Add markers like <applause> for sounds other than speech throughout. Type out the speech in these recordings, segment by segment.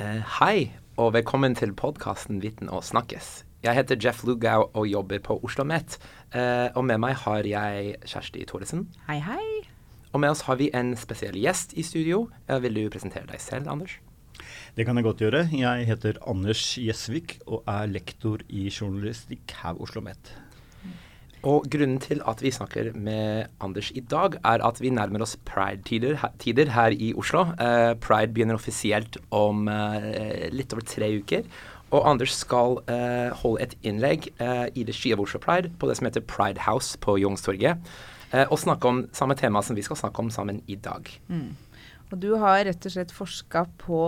Eh, hei, og velkommen til podkasten Viten og snakkes. Jeg heter Jeff Lugau og jobber på Oslo OsloMet. Eh, og med meg har jeg Kjersti Thoresen. Hei, hei. Og med oss har vi en spesiell gjest i studio. Eh, vil du presentere deg selv, Anders? Det kan jeg godt gjøre. Jeg heter Anders Gjesvik og er lektor i journalistikk her ved Oslo OsloMet. Og grunnen til at vi snakker med Anders i dag, er at vi nærmer oss pride-tider her, her i Oslo. Uh, pride begynner offisielt om uh, litt over tre uker. Og Anders skal uh, holde et innlegg i det regi av Oslo Pride på det som heter Pride House på Youngstorget. og snakke om samme tema som vi skal snakke om sammen i dag. Mm. Og du har rett og slett forska på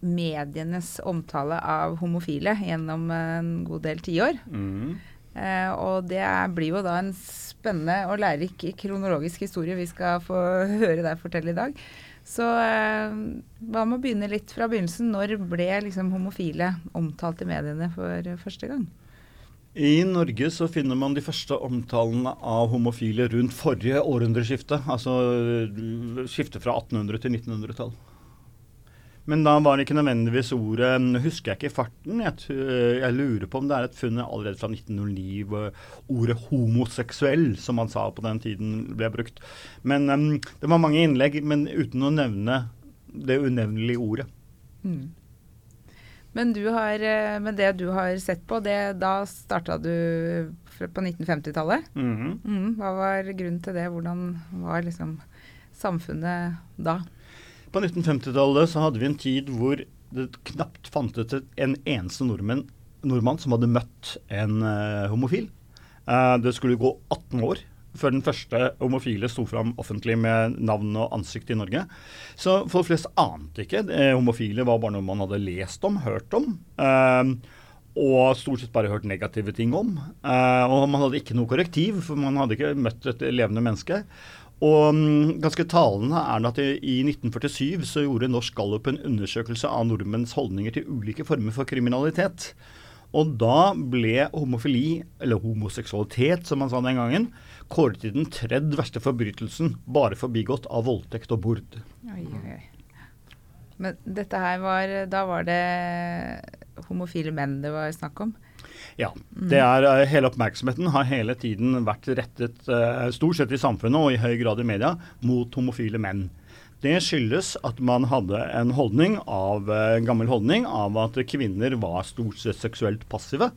medienes omtale av homofile gjennom en god del tiår. Mm. Eh, og det blir jo da en spennende og lærerik kronologisk historie vi skal få <laughs> høre deg fortelle i dag. Så eh, hva med å begynne litt fra begynnelsen? Når ble liksom homofile omtalt i mediene for første gang? I Norge så finner man de første omtalene av homofile rundt forrige århundreskifte. Altså skiftet fra 1800 til 1900-tall. Men da var det ikke nødvendigvis ordet Husker jeg ikke i farten. Jeg, jeg, lurer på om det er et funn allerede fra 1909 ordet homoseksuell, som man sa på den tiden, ble brukt. Men um, det var mange innlegg, men uten å nevne det unevnelige ordet. Mm. Men, har, eh, men, det du har sett på, det, da starta du på 1950-tallet. Mm -hmm. mm, hva var grunnen til det? Hvordan var liksom samfunnet da? På 1950-tallet så hadde vi en tid hvor det knapt fantes en eneste nordmenn, nordmann som hadde møtt en uh, homofil. Uh, det skulle gå 18 år før den første homofile sto fram offentlig med navn og ansikt i Norge. Så folk flest ante ikke. Det, homofile var bare noe man hadde lest om, hørt om. Uh, og stort sett bare hørt negative ting om. og man hadde ikke noe korrektiv, for man hadde ikke møtt et levende menneske. Og um, ganske talende er det at i 1947 så gjorde Norsk Gallup en undersøkelse av nordmenns holdninger til ulike former for kriminalitet. Og da ble homofili, eller homoseksualitet som man sa den gangen, kåret til den tredje verste forbrytelsen, bare forbigått av voldtekt og bord. Oi, oi. Men dette her var Da var det homofile menn det var snakk om? Ja. det er, eh, hele oppmerksomheten har hele tiden vært rettet, uh, stort sett i samfunnet og i høy grad i media, mot homofile menn. Det skyldes at man hadde en holdning av, en gammel holdning av at kvinner var stort sett seksuelt passive.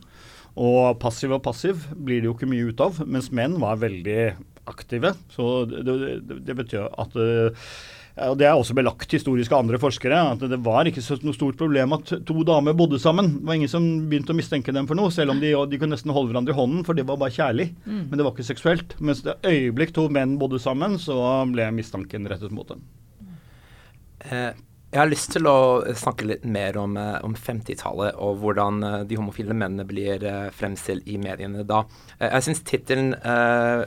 Og passiv og passiv blir det jo ikke mye ut av, mens menn var veldig aktive. Så det, det, det betyr at og Det er også belagt historisk av andre forskere at det var ikke så noe stort problem at to damer bodde sammen. Det var ingen som begynte å mistenke dem for noe, selv om de, de kunne nesten holde hverandre i hånden, for det var bare kjærlig. Mm. Men det var ikke seksuelt. Mens det øyeblikk to menn bodde sammen, så ble mistanken rettet mot dem. Eh, jeg har lyst til å snakke litt mer om, eh, om 50-tallet og hvordan eh, de homofile mennene blir fremstilt i mediene da. Jeg syns tittelen Eh,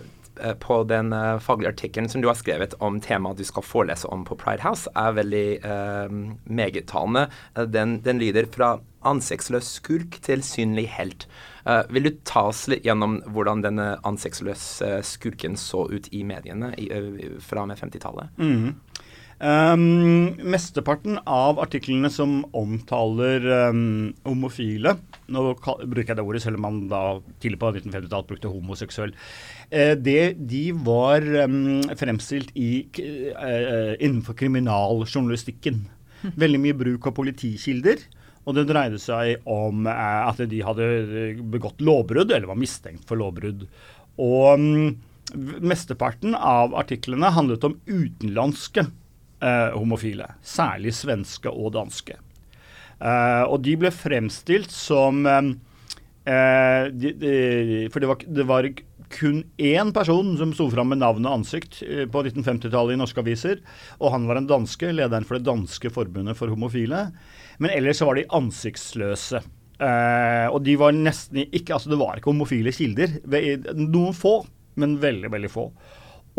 på den uh, faglige artikkelen som du har skrevet om temaet du skal forelese om på Pride House, er veldig uh, megettalende. Den, den, lyder fra ansiktsløs skurk til synlig helt. Uh, vil du ta oss litt gjennom hvordan denne ansiktsløse skurken så ut i mediene i, fra og med 50-tallet? Mm. Um, mesteparten av artiklene som omtaler um, homofile Nå bruker jeg det ordet, selv om man da tidlig på 1950-tallet brukte homoseksuell. Uh, det, de var um, fremstilt i, uh, innenfor kriminaljournalistikken. Veldig mye bruk av politikilder. Og det dreide seg om uh, at de hadde begått lovbrudd, eller var mistenkt for lovbrudd. Og mesteparten av artiklene handlet om utenlandske eh, homofile. Særlig svenske og danske. Eh, og de ble fremstilt som eh, eh, de, de, For det var, det var, kun én person som sto fram med navn og ansikt eh, på 1950-tallet i norske aviser. Og han var en danske, lederen for det danske forbundet for homofile. Men ellers så var de ansiktsløse. Uh, og de var nesten ikke Altså, det var ikke homofile kilder. Noen få, men veldig, veldig få.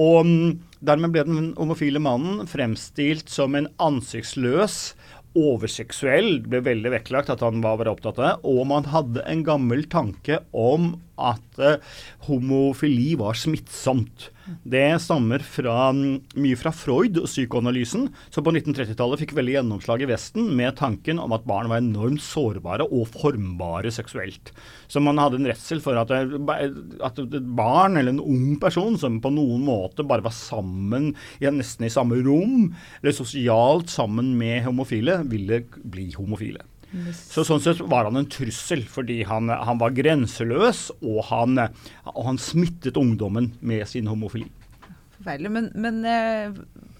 Og mm, dermed ble den homofile mannen fremstilt som en ansiktsløs, overseksuell. Det ble veldig vektlagt at han var opptatt av det. Og man hadde en gammel tanke om at uh, homofili var smittsomt. Det stammer fra, mye fra Freud og psykoanalysen, som på 1930-tallet fikk veldig gjennomslag i Vesten med tanken om at barn var enormt sårbare og formbare seksuelt. Så man hadde en redsel for at, at et barn eller en ung person som på noen måte bare var sammen, ja, nesten i samme rom, eller sosialt sammen med homofile, ville bli homofile. Så Sånn sett var han en trussel, fordi han, han var grenseløs, og han, og han, smittet ungdommen med sin homofili. Forferdelig. Men, men, eh,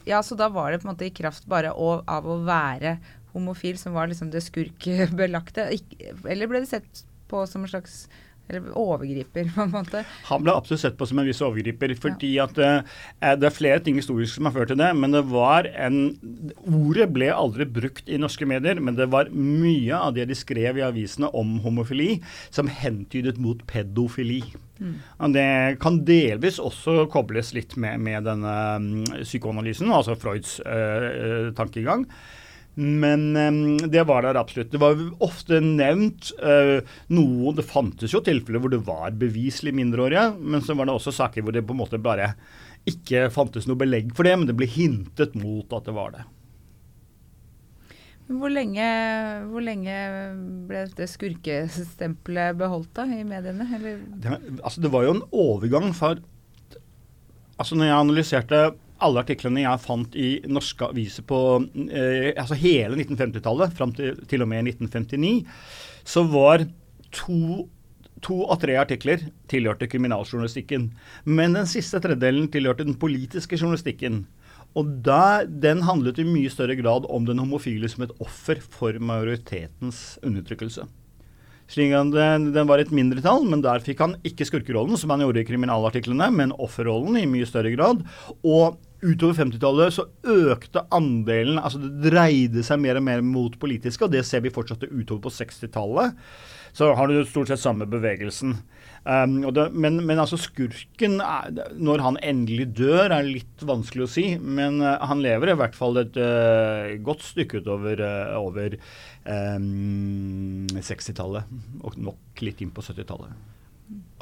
ja, så da var det på en måte i kraft bare av å være homofil som var liksom det skurkbelagte? Eller ble det sett på som en slags eller overgriper, <laughs> på en måte. Han ble absolutt sett på som en viss overgriper. fordi ja. at uh, Det er flere ting historisk som har ført til det. Men det var en Ordet ble aldri brukt i norske medier, men det var mye av det de skrev i avisene om homofili, som hentydet mot pedofili. Mm. Det kan delvis også kobles litt med, med denne um, psykoanalysen, altså Freuds uh, tankegang. Men um, det var der absolutt. Det var ofte nevnt uh, noe Det fantes jo tilfeller hvor det var beviselig mindreårige, men så var det også saker hvor det på en måte bare ikke fantes noe belegg for det, men det ble hintet mot at det var det. Hvor lenge, hvor lenge ble dette skurkestempelet beholdt da i mediene? Det, altså det var jo en overgang fra Altså når jeg analyserte alle artiklene jeg fant i norske aviser på eh, altså hele 1950-tallet, fram til, til og med 1959, så var to to av tre artikler tilhørte kriminaljournalistikken. Men den siste tredjedelen tilhørte den politiske journalistikken. Og der, den handlet i mye større grad om den homofile som et offer for majoritetens undertrykkelse. Slik at Den var et mindretall, men der fikk han ikke skurkerollen, som han gjorde i kriminalartiklene, men offerrollen i mye større grad. Og utover 50-tallet så økte andelen Altså det dreide seg mer og mer mot politiske, og det ser vi fortsatt utover på 60-tallet. Så har du stort sett samme bevegelsen. Um, det, men, men, altså skurken, er, når han endelig dør, er litt vanskelig å si. Men uh, han lever i hvert fall et uh, godt stykke utover uh, over um, 60-tallet. Og nok litt inn på 70-tallet.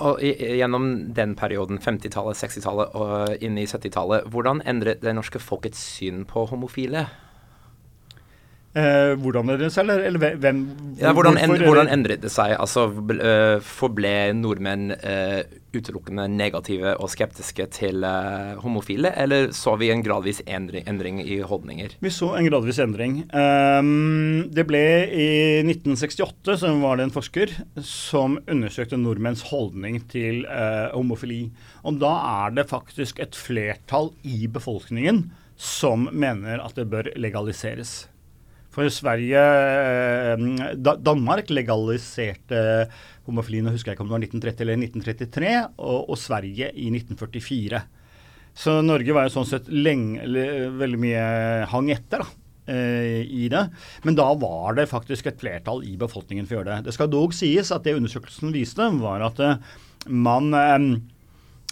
Og gjennom den perioden, 50-tallet, 60-tallet og inn i 70-tallet, hvordan endret det norske folkets syn på homofile? Eh, hvordan endret det seg, eller, eller hvem ja, hvordan, en, hvordan, endret det seg? Altså, uh, Forble nordmenn eh, utelukkende negative og skeptiske til eh, homofile, eller så vi en gradvis endring, endring, i holdninger? Vi så en gradvis endring. Um, det ble i 1968 som var det en forsker som undersøkte nordmenns holdning til homofili. Og da er det faktisk et flertall i befolkningen som mener at det bør legaliseres. For Sverige eh, Danmark legaliserte homofili nå husker jeg ikke om det var 1930 eller 1933, og, og Sverige i 1944. Så Norge var jo sånn sett lenge, veldig mye hang etter da, eh, i det. Men da var det faktisk et flertall i befolkningen for å gjøre det. Det skal dog sies at det undersøkelsen viste, var at eh, man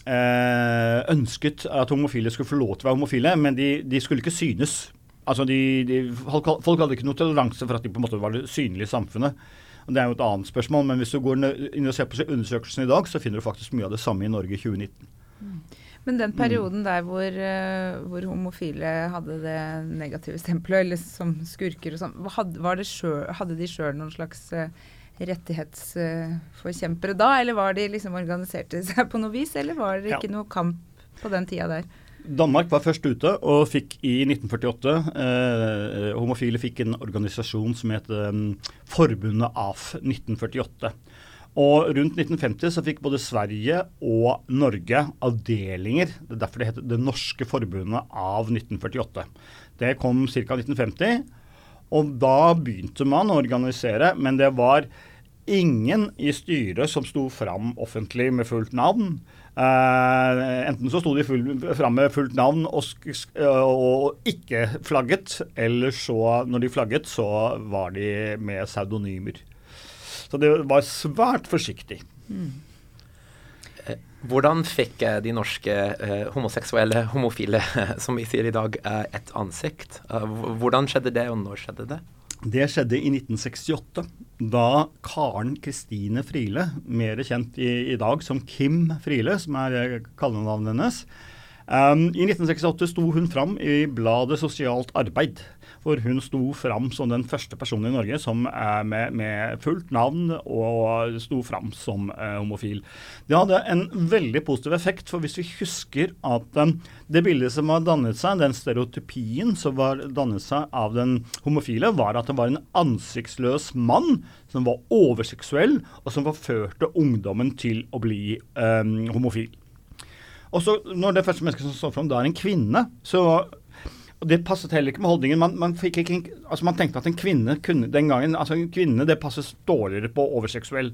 ønsket at homofile skulle få lov til å være homofile, men de, de skulle ikke synes Altså de, de, folk, hadde ikke noe toleranse for at de på en måte var synlige i samfunnet. Det er jo et annet spørsmål, men hvis du går inn og ser på undersøkelsen i dag, så finner du faktisk mye av det samme i Norge i 2019. Mm. Men den perioden der hvor, uh, hvor, homofile hadde det negative stempelet, eller som skurker og sånn, hadde, hadde, de sjøl noen slags uh, rettighetsforkjempere uh, da? Eller var de liksom organiserte seg på noe vis, eller var det ikke ja. noe kamp på den tida der? Danmark var først ute og fikk i 1948 eh, Homofile fikk en organisasjon som het eh, Forbundet AF 1948. Og rundt 1950 så fikk både Sverige og Norge avdelinger. Det er derfor det heter Det norske forbundet av 1948. Det kom ca. 1950. Og da begynte man å organisere, men det var ingen i styret som sto fram offentlig med fullt navn. Uh, enten så sto de full, fram med fullt navn og, og, ikke flagget, eller så, når de flagget, så var de med pseudonymer. Så det var svært forsiktig. Mm. Hvordan fikk eh, de norske uh, homoseksuelle, homofile, <laughs> som vi sier i dag, et ansikt? hvordan skjedde det, og når skjedde det? Det skjedde i 1968, da Karen Kristine Friele, mer kjent i, i, dag som Kim Friele, som er eh, kallenavnet hennes, Um, I 1968 sto hun fram i bladet Sosialt arbeid. For hun sto fram som den første personen i Norge som er med, med, fullt navn og sto fram som uh, homofil. Det hadde en veldig positiv effekt, for hvis vi husker at um, det bildet som har dannet seg, den stereotypien som var dannet seg av den homofile, var at det var en ansiktsløs mann som var overseksuell, og som forførte ungdommen til å bli um, homofil. Og så Når det første mennesket som står fram, da er en kvinne, så og Det passet heller ikke med holdningen. Man, man, ikke, altså man, tenkte at en kvinne kunne den gangen altså en kvinne det passes dårligere på overseksuell.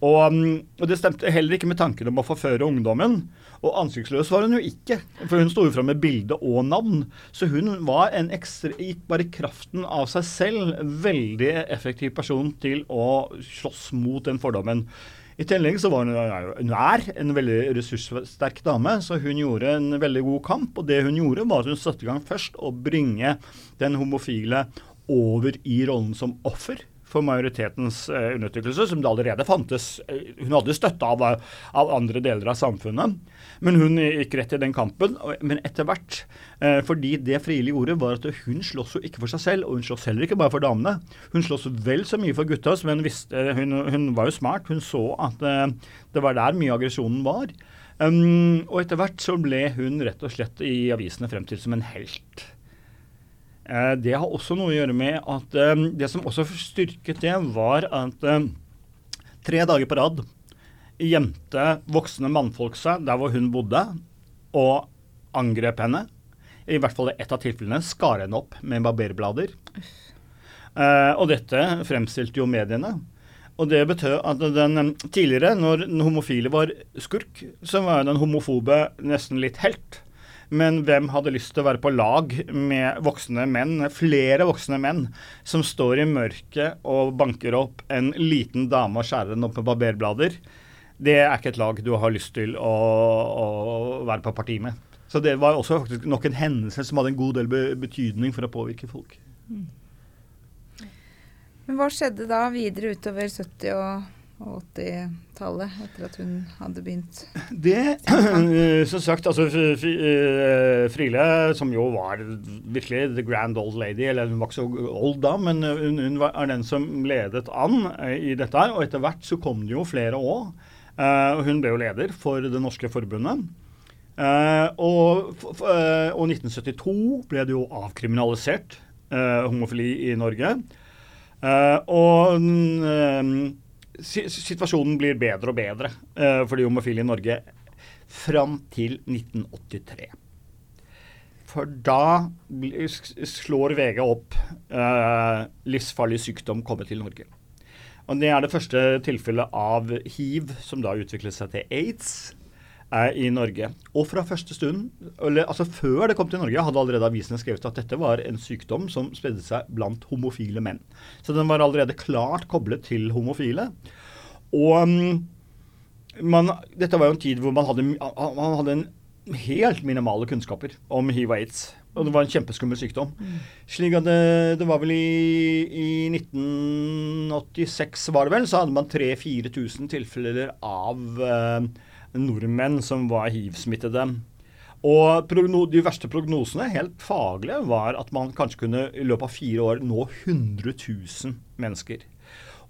Og, um, og, det stemte heller ikke med tanken om å forføre ungdommen. Og ansiktsløs var hun jo ikke, for hun sto jo fram med bilde og navn. Så hun var en ekstra, gikk bare kraften av seg selv, veldig effektiv person til å slåss mot den fordommen. I tillegg så var hun, hun er en veldig ressurssterk dame, så hun gjorde en veldig god kamp. Og det hun gjorde, var at hun satte i gang først å bringe den homofile over i rollen som offer for majoritetens eh, undertrykkelse, som det allerede fantes. Eh, hun hadde støtte av, av, andre deler av samfunnet. Men hun gikk rett i den kampen. Men etter hvert, eh, fordi det Friele gjorde, var at hun slåss jo ikke for seg selv, og hun slåss heller ikke bare for damene. Hun slåss vel så mye for gutta, men visste, hun, hun, var jo smart. Hun så at eh, det var der mye av aggresjonen var. Um, og etter hvert så ble hun rett og slett i avisene fremstilt som en helt. Eh, det har også noe å gjøre med at eh, det som også styrket det, var at eh, tre dager på rad gjemte voksne mannfolk seg der hvor hun bodde, og angrep henne. I hvert fall i ett av tilfellene skar henne opp med barberblader. og dette fremstilte jo mediene. Og det betød at den tidligere, når den homofile var skurk, så var den homofobe nesten litt helt. Men hvem hadde lyst til å være på lag med voksne menn, flere voksne menn, som står i mørket og banker opp en liten dame og skjærer den opp med barberblader? Det er ikke et lag du har lyst til å, å være på parti med. Så det var også faktisk nok en hendelse som hadde en god del betydning for å påvirke folk. Mm. Men hva skjedde da videre utover 70- og og 80-tallet, etter at hun hadde begynt? Det, <clears throat> som sagt, altså eh, Friele, som jo var virkelig the grand old lady, eller hun var ikke så old da, men hun, hun er den som ledet an eh, i dette her. Og etter hvert så kom det jo flere òg. Uh, hun ble jo leder for Det norske forbundet. Uh, og, uh, og 1972 ble det jo avkriminalisert homofili i Norge. og situasjonen blir bedre og bedre for de homofile i Norge fram til 1983. For da slår VG opp uh, livsfarlig sykdom komme til Norge. Og Det er det første tilfellet av hiv som da utviklet seg til aids i Norge. Og fra første stund, eller altså før det kom til Norge, hadde allerede avisene skrevet at dette var en sykdom som spredde seg blant homofile menn. Så den var allerede klart koblet til homofile. Og mm, man, dette var jo en tid hvor man hadde, man hadde helt minimale kunnskaper om hiv og aids. Og det var en kjempeskummel sykdom. Mm. Slik at det, det, var vel i, i 1986 var det vel, så hadde man 3000-4000 tilfeller av eh, nordmenn som var hiv-smittede. Og de verste prognosene, helt faglige, var at man kanskje kunne i løpet av fire år nå 100 000 mennesker.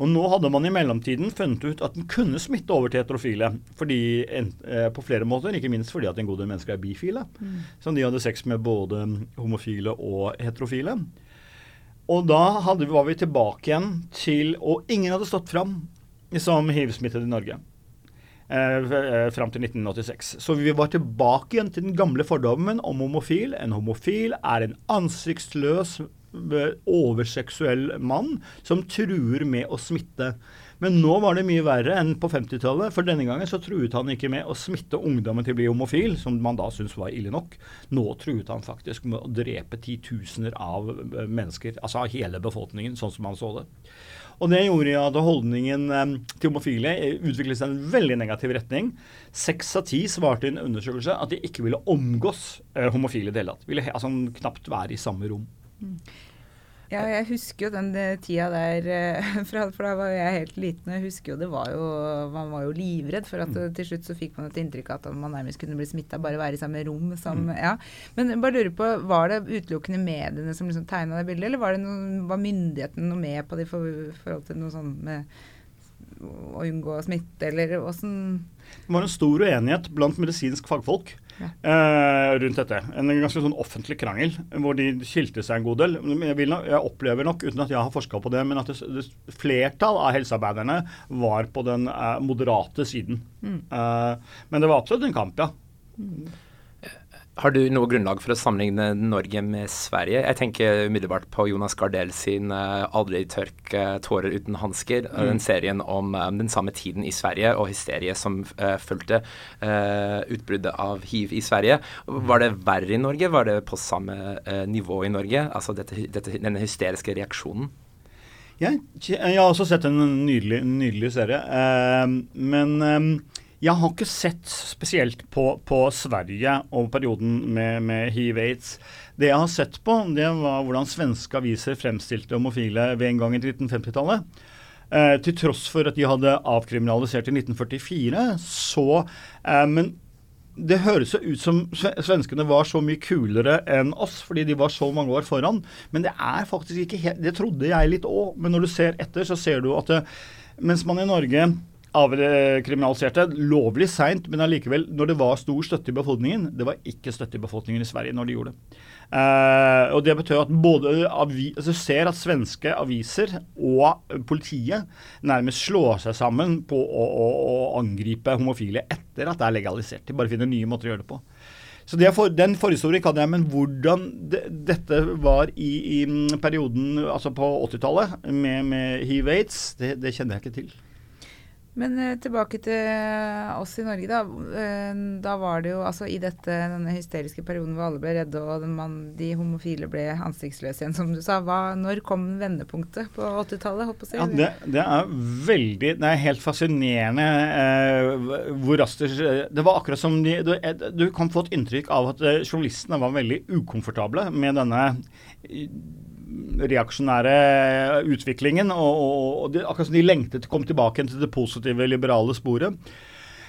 Og nå hadde man i mellomtiden funnet ut at den kunne smitte over til heterofile. Fordi, eh, på flere måter, ikke minst fordi at en god del mennesker er bifile. Mm. Så de hadde sex med både homofile og heterofile. Og da hadde, var vi tilbake igjen til Og ingen hadde stått fram som hiv-smittet i Norge. Eh, eh, fram til 1986. Så vi var tilbake igjen til den gamle fordommen om homofil. En homofil er en ansiktsløs, overseksuell mann som truer med å smitte. Men nå var det mye verre enn på 50-tallet. For denne gangen så truet han ikke med å smitte ungdommen til å bli homofil, som man da syntes var ille nok. Nå truet han faktisk med å drepe titusener av mennesker, altså hele befolkningen, sånn som han så det. Og det gjorde at holdningen eh, til homofile utviklet seg i en veldig negativ retning. Seks av ti svarte i en undersøkelse at de ikke ville omgås eh, homofile i det. Ville altså knapt være i samme rom. Mm. Ja, jeg husker jo den eh, tida der, eh, <laughs> for da var jeg helt liten. Jeg husker jo det var jo Man var jo livredd for at Mm. til slutt så fikk man et inntrykk av at man nærmest kunne bli smitta bare være i samme rom som Mm. Ja. Men jeg bare lurer på, var det utelukkende mediene som liksom tegna det bildet, eller var, det noe, var myndigheten noe med på det i for, forhold til noe sånn med å unngå smitte, eller åssen Det var en stor uenighet blant medisinsk fagfolk Ja. eh, rundt dette. En ganske sånn offentlig krangel hvor de skilte seg en god del. Jeg, nok- jeg opplever nok, uten at jeg har forska på det, men at det, det flertall av helsearbeiderne var på den uh, moderate siden. Eh, men det var absolutt en kamp, ja. Har du noe grunnlag for å sammenligne Norge med Sverige? Jeg tenker umiddelbart på Jonas Gardell sin uh, 'Aldri tørk eh, tårer uten hansker'. mm. Den serien om eh, den samme tiden i Sverige og hysteriet som eh, fulgte eh, utbruddet av hiv i Sverige. Var det verre i Norge? Var det på samme eh, nivå i Norge? Altså dette, dette, denne hysteriske reaksjonen? Jeg, jeg har også sett en nydelig, nydelig serie. eh, men eh, jeg har ikke sett spesielt på, på Sverige og perioden med, med hiv-aids. Det jeg har sett på, det var hvordan svenske aviser fremstilte homofile ved en gang i 1950-tallet. Eh, til tross for at de hadde avkriminalisert i 1944, så eh, Men det høres jo ut som svenskene var så mye kulere enn oss, fordi de var så mange år foran. Men det er faktisk ikke helt Det trodde jeg litt òg, men når du ser etter, så ser du at det, mens man i Norge avkriminaliserte lovlig seint, men allikevel, når det var stor støtte i befolkningen Det var ikke støtte i befolkningen i Sverige når de gjorde det. Eh, og Det betyr at både avi, altså ser at svenske aviser og politiet nærmest slår seg sammen på å, å, å angripe homofile etter at det er legalisert. De bare finner nye måter å gjøre det på. Så for, Den forhistorien kan jeg, men hvordan de, dette var i, i perioden altså på 80-tallet med, med hiv-aids, det, det kjenner jeg ikke til. Men uh, tilbake til oss i Norge, da. Uh, da var det jo altså i dette, denne hysteriske perioden hvor alle ble redde og man, de homofile ble ansiktsløse igjen, som du sa. Hva, når kom vendepunktet på 80-tallet? holdt på å si? Ja, det, det er veldig Det er helt fascinerende uh, hvor raskt det var akkurat som de, du, eh, du kan få et inntrykk av at eh, journalistene var veldig ukomfortable med denne eh, reaksjonære utviklingen. Og, og, og det, akkurat som de lengtet komme tilbake til det positive, liberale sporet.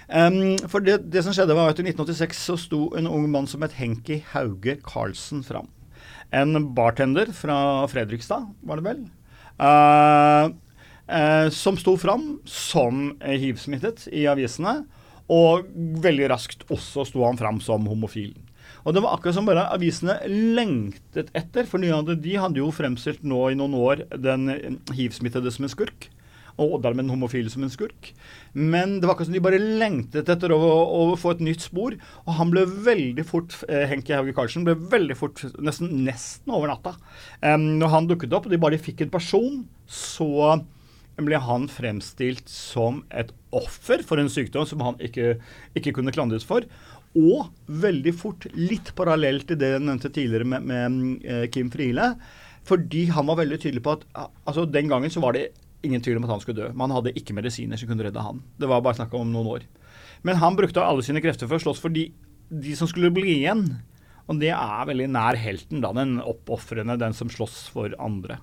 Um, for det, det som skjedde var at I 1986 så sto en ung mann som het Henki Hauge Karlsen fram. En bartender fra Fredrikstad, var det vel. Uh, uh, som sto fram som hiv-smittet i avisene. Og veldig raskt også sto han fram som homofil. Og det var akkurat som bare avisene lengtet etter, for de hadde, de hadde jo fremstilt nå i noen år den hivsmittede hiv-smittede som en skurk. Og dermed den homofile som en skurk. Men det var akkurat som de bare lengtet etter å, å få et nytt spor. Og han ble veldig fort eh, Henki Hauge Karlsen ble veldig fort, nesten, nesten over natta. Um, når han dukket opp, og de bare fikk en person, så ble han fremstilt som et offer for en sykdom som han ikke, ikke kunne klandres for. Og veldig fort, litt parallelt til det jeg nevnte tidligere med, med eh, Kim Friele, fordi han var veldig tydelig på at altså, den gangen så var det ingen tvil om at han skulle dø. Man hadde ikke medisiner som kunne redde han. Det var bare snakk om noen år. Men han brukte alle sine krefter for å slåss for de, de som skulle bli igjen. Og det er veldig nær helten, da, den oppofrende, den som slåss for andre.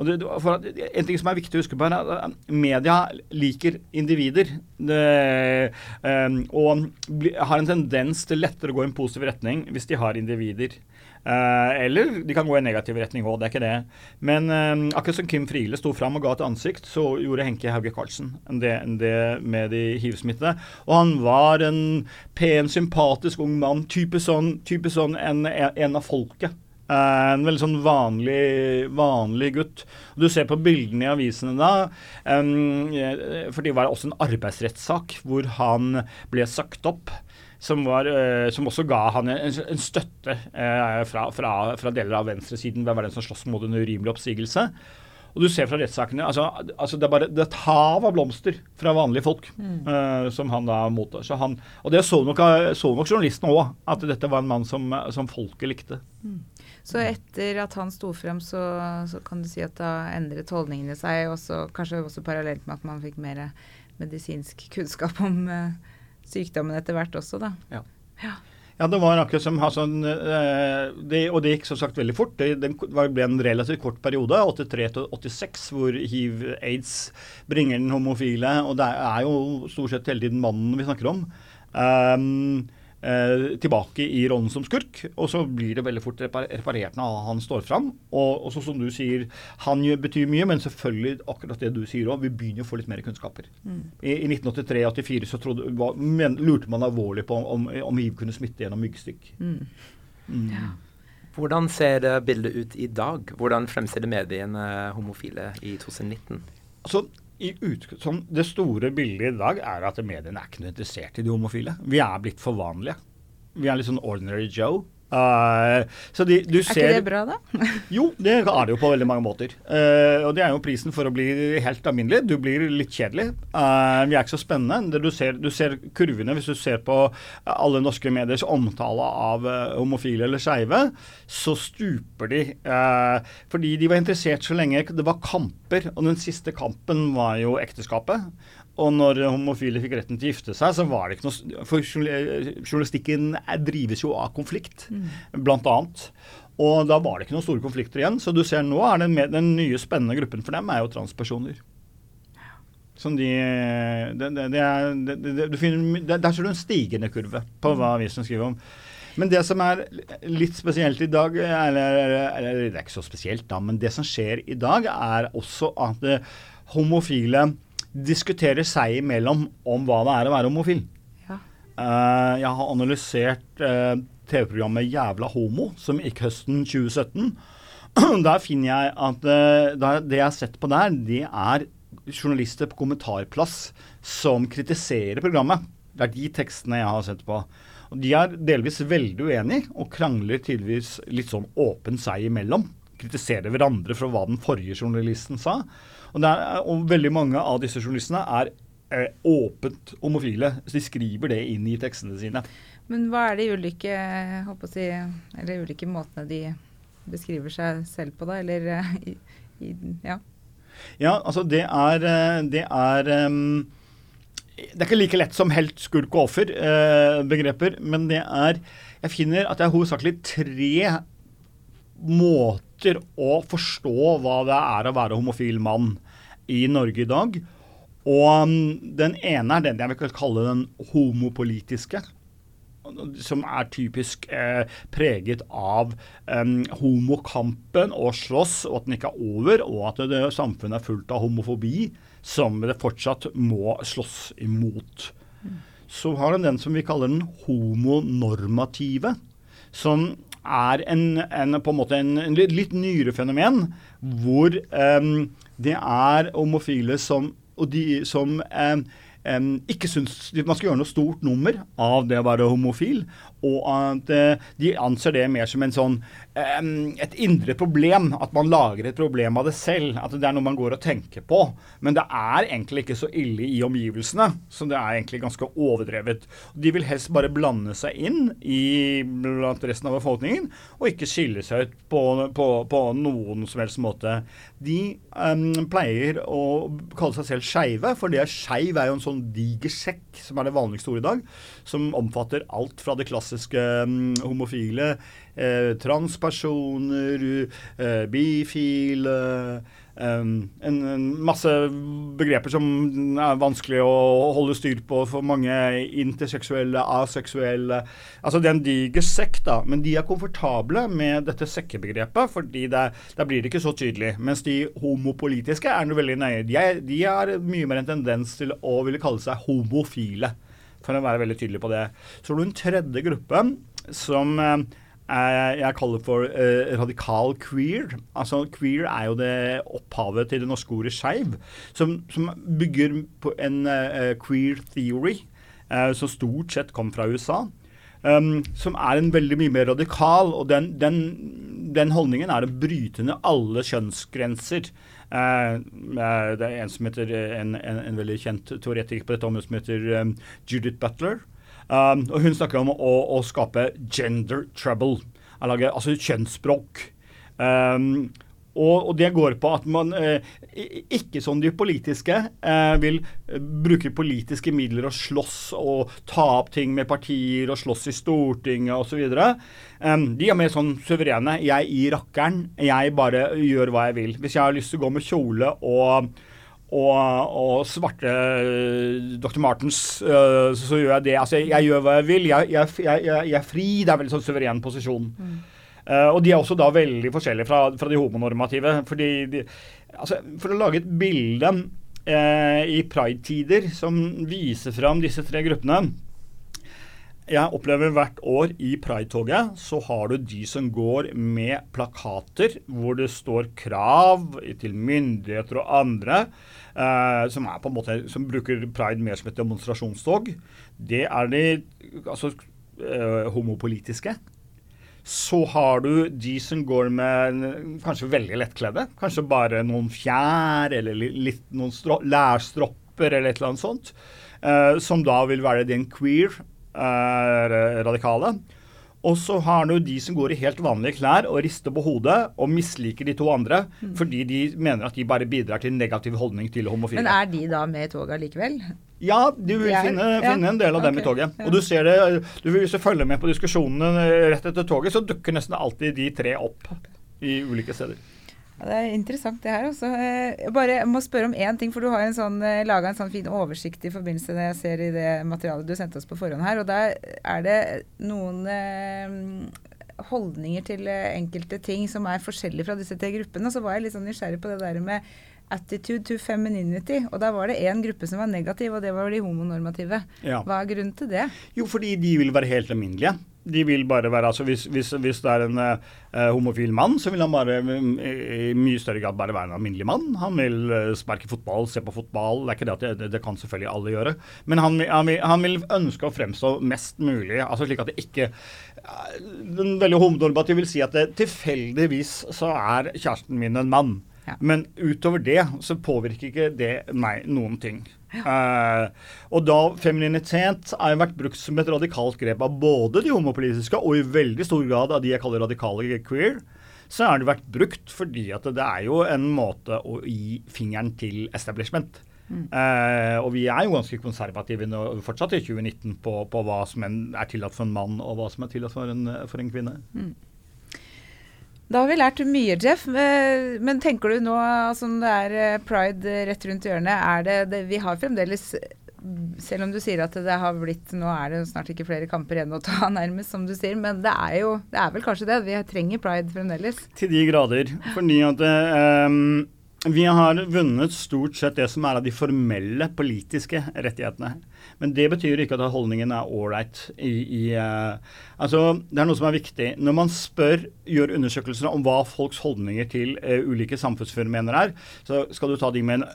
Og det, at, en ting som er viktig å huske på, er at media liker individer. Det, um, og bli, har en tendens til lettere å gå i en positiv retning hvis de har individer. Uh, eller de kan gå i en negativ retning òg, det er ikke det. Men uh, akkurat som Kim Friele sto fram og ga et ansikt, så gjorde Henke Hauge Karlsen det, det med de hiv-smittede. Og han var en pen, sympatisk ung mann. Type sånn, type sånn en, en av folket. Uh, en veldig sånn vanlig, vanlig gutt. Du ser på bildene i avisene da, um, for det var også en arbeidsrettssak hvor han ble sagt opp. Som, var, uh, som også ga han en, en støtte uh, fra, fra, fra, deler av venstresiden Hvem var den som slåss mot en urimelig oppsigelse. Og du ser fra rettssakene altså, altså Det er bare det er et hav av blomster fra vanlige folk mm. som han da mottar. Så han, og det så nok, så nok journalisten òg, at dette var en mann som, som folket likte. Mm. Så etter at han sto frem, så, så, kan du si at da endret holdningene seg, Også, kanskje også parallelt med at man fikk mer medisinsk kunnskap om uh, sykdommen etter hvert også, da. Ja. ja. Ja, det var akkurat som sånn, det, Og det gikk som sagt veldig fort. Det, det ble en relativt kort periode, 83 86, hvor hiv-aids bringer den homofile. Og det er jo stort sett hele tiden mannen vi snakker om. Um, eh, tilbake i rollen som skurk. Og så blir det veldig fort reparert når han står fram. Og, og så som du sier, han betyr mye, men selvfølgelig akkurat det du sier òg. Vi begynner å få litt mer kunnskaper. Mm. I, I 1983-84 så trodde, var, men, lurte man alvorlig på om, om hiv kunne smitte gjennom myggstikk. Mm. Mm. Ja. Hvordan ser bildet ut i dag? Hvordan fremstiller mediene homofile i 2019? Altså, sånn, det store bildet i dag er at mediene er ikke noe interessert i de homofile. Vi er blitt for vanlige. Vi er litt sånn ordinary Joe. Uh, så de, er ser, ikke det bra, da? <laughs> jo, det er det jo på veldig mange måter. Uh, og det er jo prisen for å bli helt alminnelig. Du blir litt kjedelig. Uh, vi er ikke så spennende. Du ser, du ser, kurvene, hvis du ser på alle norske mediers omtale av homofile eller skeive, så stuper de. fordi de var interessert så lenge det var kamper. Og den siste kampen var jo ekteskapet. Og når homofile fikk retten til å gifte seg, så var det ikke noe For journalistikken drives jo av konflikt, mm. blant annet. Og da var det ikke noen store konflikter igjen. Så du ser nå er den, den nye spennende gruppen for dem er jo transpersoner. Som de, det, det, det er, det, finner, Der ser du en stigende kurve på hva avisen skriver om. Men det som er litt spesielt i dag, eller, eller, det er ikke så spesielt da, men det som skjer i dag, er også at homofile diskuterer seg imellom om hva det er å være homofil. Ja. Uh, jeg har analysert uh, TV-programmet Jævla homo, som gikk høsten 2017. <clears throat> der finner jeg at uh, det jeg har sett på der, det er journalister på kommentarplass som kritiserer programmet. Det er de tekstene jeg har sett på. Og De er delvis veldig uenige og krangler tydeligvis litt sånn åpent seg imellom. Kritiserer hverandre for hva den forrige journalisten sa. Og, er, og veldig mange av disse journalistene er eh, åpent homofile. Så de skriver det inn i tekstene sine. Men hva er de ulike, si, eller ulike måtene de beskriver seg selv på, da? Eller eh, i, i, ja. ja, altså det er, eh, det er um, det er ikke like lett som helt, skurk og offer-begreper, eh, men det er Jeg finner at det er hovedsakelig tre måter måter å forstå hva det er å være homofil mann i Norge i dag. Og um, den ene er den jeg vil kalle den homopolitiske. Som er typisk eh, preget av eh, homokampen og slåss, og at den ikke er over, og at det, samfunnet er fullt av homofobi, som det fortsatt må slåss imot. Mm. Så har den den som vi kaller den homonormative, som er en, en, på en måte en, en litt nyere fenomen, hvor um, det er homofile som, de, som um, um, ikke syns man skal gjøre noe stort nummer av det å være homofil, og at uh, de anser det mer som en sånn et indre problem. At man lager et problem av det selv. At det er noe man går og tenker på. Men det er egentlig ikke så ille i omgivelsene. Så det er egentlig ganske overdrevet. De vil helst bare blande seg inn i blant resten av befolkningen, og ikke skille seg ut på, på, på noen som helst måte. De um, pleier å kalle seg selv skeive, for det er skeiv er jo en sånn diger sekk, som er det vanligste ordet i dag, som omfatter alt fra det klassiske um, homofile eh, transpersoner, eh, bifile en, en, masse begreper som er vanskelig å holde styr på for mange interseksuelle, aseksuelle Altså det er en diger sekk, da. Men de er komfortable med dette sekkebegrepet, fordi da blir det ikke så tydelig. Mens de homopolitiske er noe veldig nøye. De, de har mye mer en tendens til å ville kalle seg homofile, for å være veldig tydelig på det. Så har du en tredje gruppe som uh, jeg kaller for eh, radikal queer. Altså Queer er jo det opphavet til det norske ordet skeiv, som, som, bygger på en eh, queer theory eh, som stort sett kom fra USA. Um, som er en veldig mye mer radikal, og den, den, den holdningen er å bryte ned alle kjønnsgrenser. det er en som heter en, en, en veldig kjent teoretiker på dette området som heter um, Judith Butler. Um, og hun snakker om å, å skape gender trouble. Altså kjønnsspråk. Um, Og, og, det går på at man eh, ikke sånn de politiske eh, vil eh, bruke politiske midler og slåss og ta opp ting med partier og slåss i Stortinget osv. Eh, de er mer sånn suverene. Jeg i rakkeren. Jeg bare gjør hva jeg vil. Hvis jeg har lyst til å gå med kjole og og, og, svarte uh, Dr. Martens, øh, så, så, gjør jeg det. Altså, jeg, jeg, gjør hva jeg vil. Jeg, jeg, jeg er fri. Det er veldig sånn suveren posisjon. Mm. Uh, og de er også da veldig forskjellige fra, fra de homonormative. fordi de, altså, For å lage et bilde eh, i pride-tider som viser fram disse tre gruppene Jeg opplever hvert år i Pride-toget så har du de som går med plakater hvor det står krav til myndigheter og andre. eh, som, måte, som bruker pride mer som et demonstrasjonstog. Det er de altså, homopolitiske. Så har du de som går med kanskje veldig lettkledde. Kanskje bare noen fjær eller litt, noen lærstropper eller et eller annet sånt. Uh, som da vil være den queer uh, radikale. Og så har du de som går i helt vanlige klær og rister på hodet og misliker de to andre mm. fordi de mener at de bare bidrar til en negativ holdning til homofile. Men er de da med i toget likevel? Ja, du vil er, finne, ja. finne, en del av okay. dem i toget. Ja. Og du ser det, du vil, Hvis du følger med på diskusjonene rett etter toget, så dukker nesten alltid de tre opp i ulike steder. Ja, det er interessant det her. Også. Jeg eh, bare må spørre om én ting, for du har sånn, eh, laga en sånn fin oversikt i forbindelse med det jeg ser i det materialet du sendte oss på forhånd her. Og der er det noen eh, holdninger til enkelte ting som er forskjellige fra disse tre gruppene. Og så var jeg litt sånn nysgjerrig på det der med attitude to femininity. Og da var det én gruppe som var negativ, og det var de homonormative. Ja. Hva er grunnen til det? Jo, fordi de vil være helt alminnelige. De vil bare være, altså Hvis, hvis, hvis det er en uh, homofil mann, så vil han bare i mye større grad bare være en alminnelig mann. Han vil uh, sparke fotball, se på fotball. Det er ikke det at det, det kan selvfølgelig alle gjøre. Men han, han, vil, han, vil, ønske å fremstå mest mulig, altså slik at det ikke uh, Den veldig homonormative vil si at det, tilfeldigvis så er kjæresten min en mann. Ja. Men utover det så påvirker ikke det meg noen ting. Uh, og da femininitet har vært brukt som et radikalt grep av både de homopolitiske og i veldig stor grad av de jeg kaller radikale queer, så har det vært brukt fordi at det er jo en måte å gi fingeren til establishment. Mm. Eh, og vi er jo ganske konservative nå, fortsatt i 2019 på, på hva som er tillatt for en mann og hva som er tillatt for en, for en kvinne. Mm. Da har vi lært mye, Jeff. Eh, men tenker du nå, som det er eh, pride rett rundt hjørnet, er det, det Vi har fremdeles selv om du sier at det har blitt Nå er det snart ikke flere kamper igjen å ta, <laughs> nærmest, som du sier. Men det er jo Det er vel kanskje det. Vi trenger pride fremdeles. Til de grader. Fordi at um, vi har vunnet stort sett det som er av de formelle politiske rettighetene. Men det betyr ikke at holdningen er ålreit uh, Altså, det er noe som er viktig. Når man spør, gjør undersøkelser om hva folks holdninger til uh, ulike samfunnsfenomener er, så skal du ta de med en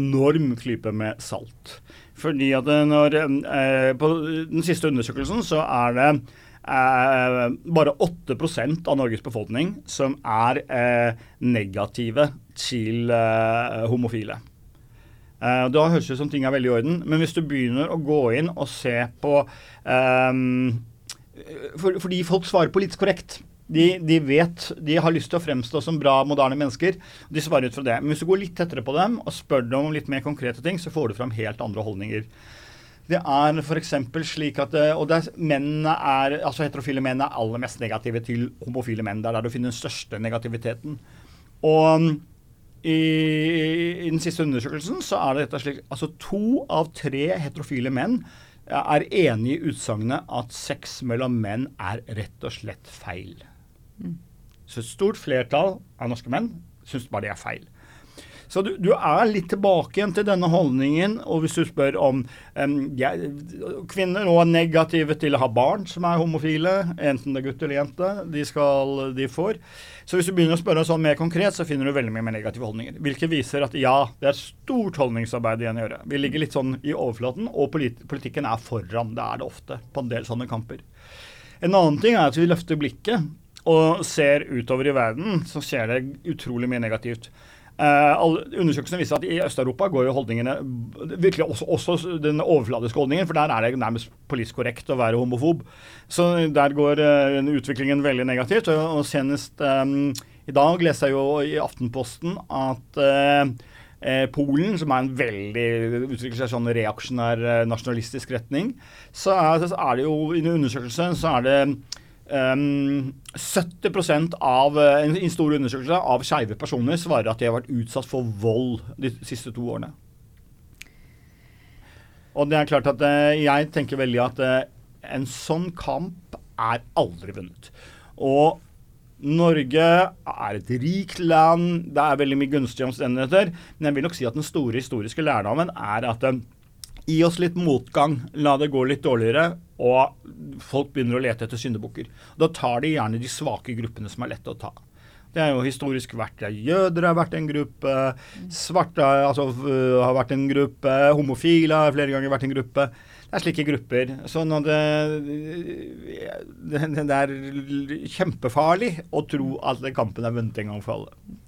enorm klype med salt. Fordi at eh, når uh, På den siste undersøkelsen så er det bare 8% av Norges befolkning som er negative til homofile. Uh, da høres det ut som ting er veldig i orden. Men hvis du begynner å gå inn og se på um, for, Fordi folk svarer politisk korrekt. De, de, vet, de har lyst til å fremstå som bra, moderne mennesker. De svarer ut fra det. Men hvis du går litt tettere på dem og spør dem om litt mer konkrete ting, så får du fram helt andre holdninger. Det er f.eks. slik at og det er, mennene er, altså Heterofile menn er aller mest negative til homofile menn. Det er der du finner den største negativiteten. Og i, i, den siste undersøkelsen så er det dette slik altså To av tre heterofile menn er enig i utsagnet at sex mellom menn er rett og slett feil. Mm. Så et stort flertall av norske menn syns bare det er feil. Så du, du, er litt tilbake igjen til denne holdningen. Og hvis du spør om um, ja, Kvinner nå er negative til å ha barn som er homofile, enten det er gutt eller jente, de, skal, de får. Så hvis du begynner å spørre sånn mer konkret, så finner du veldig mye mer negative holdninger. Hvilket viser at ja, det er stort holdningsarbeid igjen å gjøre. Vi ligger litt sånn i overflaten, og polit politikken er foran. Det er det ofte på en del sånne kamper. En annen ting er at vi løfter blikket og ser utover i verden, så skjer det utrolig mye negativt. Uh, undersøkelsene viser at i Øst-Europa går jo holdningene virkelig også, også, den overfladiske holdningen, for der er det nærmest politisk korrekt å være homofob. Så der går uh, utviklingen veldig negativt. Og, og senest um, I dag leser jeg jo i Aftenposten at eh, Polen, som er en veldig utvikler seg sånn reaksjonær nasjonalistisk retning, så er, så er det jo i undersøkelsen så er det um, 70 av eh, en, en stor undersøkelse av skeive personer svarer at de har vært utsatt for vold de siste to årene. Og det er klart at uh, jeg tenker veldig at uh, en sånn kamp er aldri vunnet. Og Norge er et rikt land, det er veldig mye gunstige omstendigheter. Men jeg vil nok si at den store historiske lærdommen er at uh, gi oss litt motgang, la det gå litt dårligere, og folk begynner å lete etter syndebukker. Da tar de gjerne de svake gruppene som er lette å ta. Det er jo historisk vært. Jøder har vært en gruppe, svarte altså, øh, har vært en gruppe, homofile har flere ganger vært en gruppe. Det er slike grupper. Så det, det, det er kjempefarlig å tro at kampen er vunnet en gang for alle.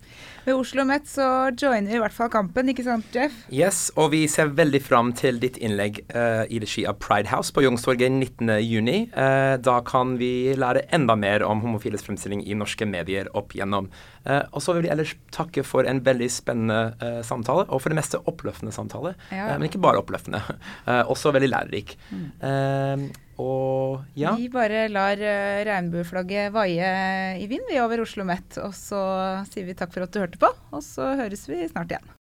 Ved Oslo Met så joiner i hvert fall kampen, ikke sant, Jeff? Yes, og vi ser veldig fram til ditt innlegg uh, i regi av Pride House på Youngstorget 19.6. Uh, da kan vi lære enda mer om homofiles fremstilling i norske medier opp igjennom. Uh, og så vil jeg ellers takke for en veldig spennende uh, samtale, og for det meste oppløftende samtale. Ja. men ikke bare oppløftende. <laughs> også veldig lærerik. Mm. Og ja. Vi bare lar uh, regnbueflagget vaie i vind vi over Oslo Met. Og så sier vi takk for at du hørte på, og så høres vi snart igjen.